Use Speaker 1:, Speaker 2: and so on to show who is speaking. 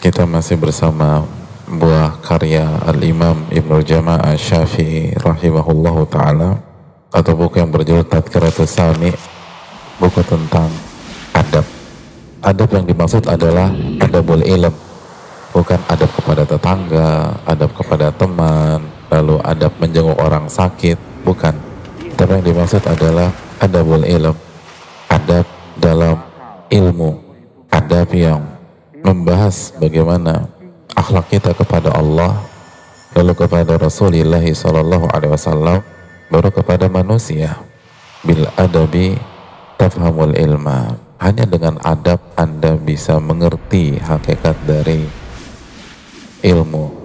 Speaker 1: Kita masih bersama buah karya Al-Imam Ibnu Jama'ah Syafi'i rahimahullah ta'ala atau buku yang berjudul Tadkiratus Sami buku tentang adab. Adab yang dimaksud adalah adabul ilm bukan adab kepada tetangga adab kepada teman lalu adab menjenguk orang sakit bukan. Tapi yang dimaksud adalah adabul ilm adab dalam ilmu adab yang membahas bagaimana akhlak kita kepada Allah lalu kepada Rasulullah Sallallahu Alaihi Wasallam baru kepada manusia. Bil adabi tafhamul ilma. Hanya dengan adab anda bisa mengerti hakikat dari ilmu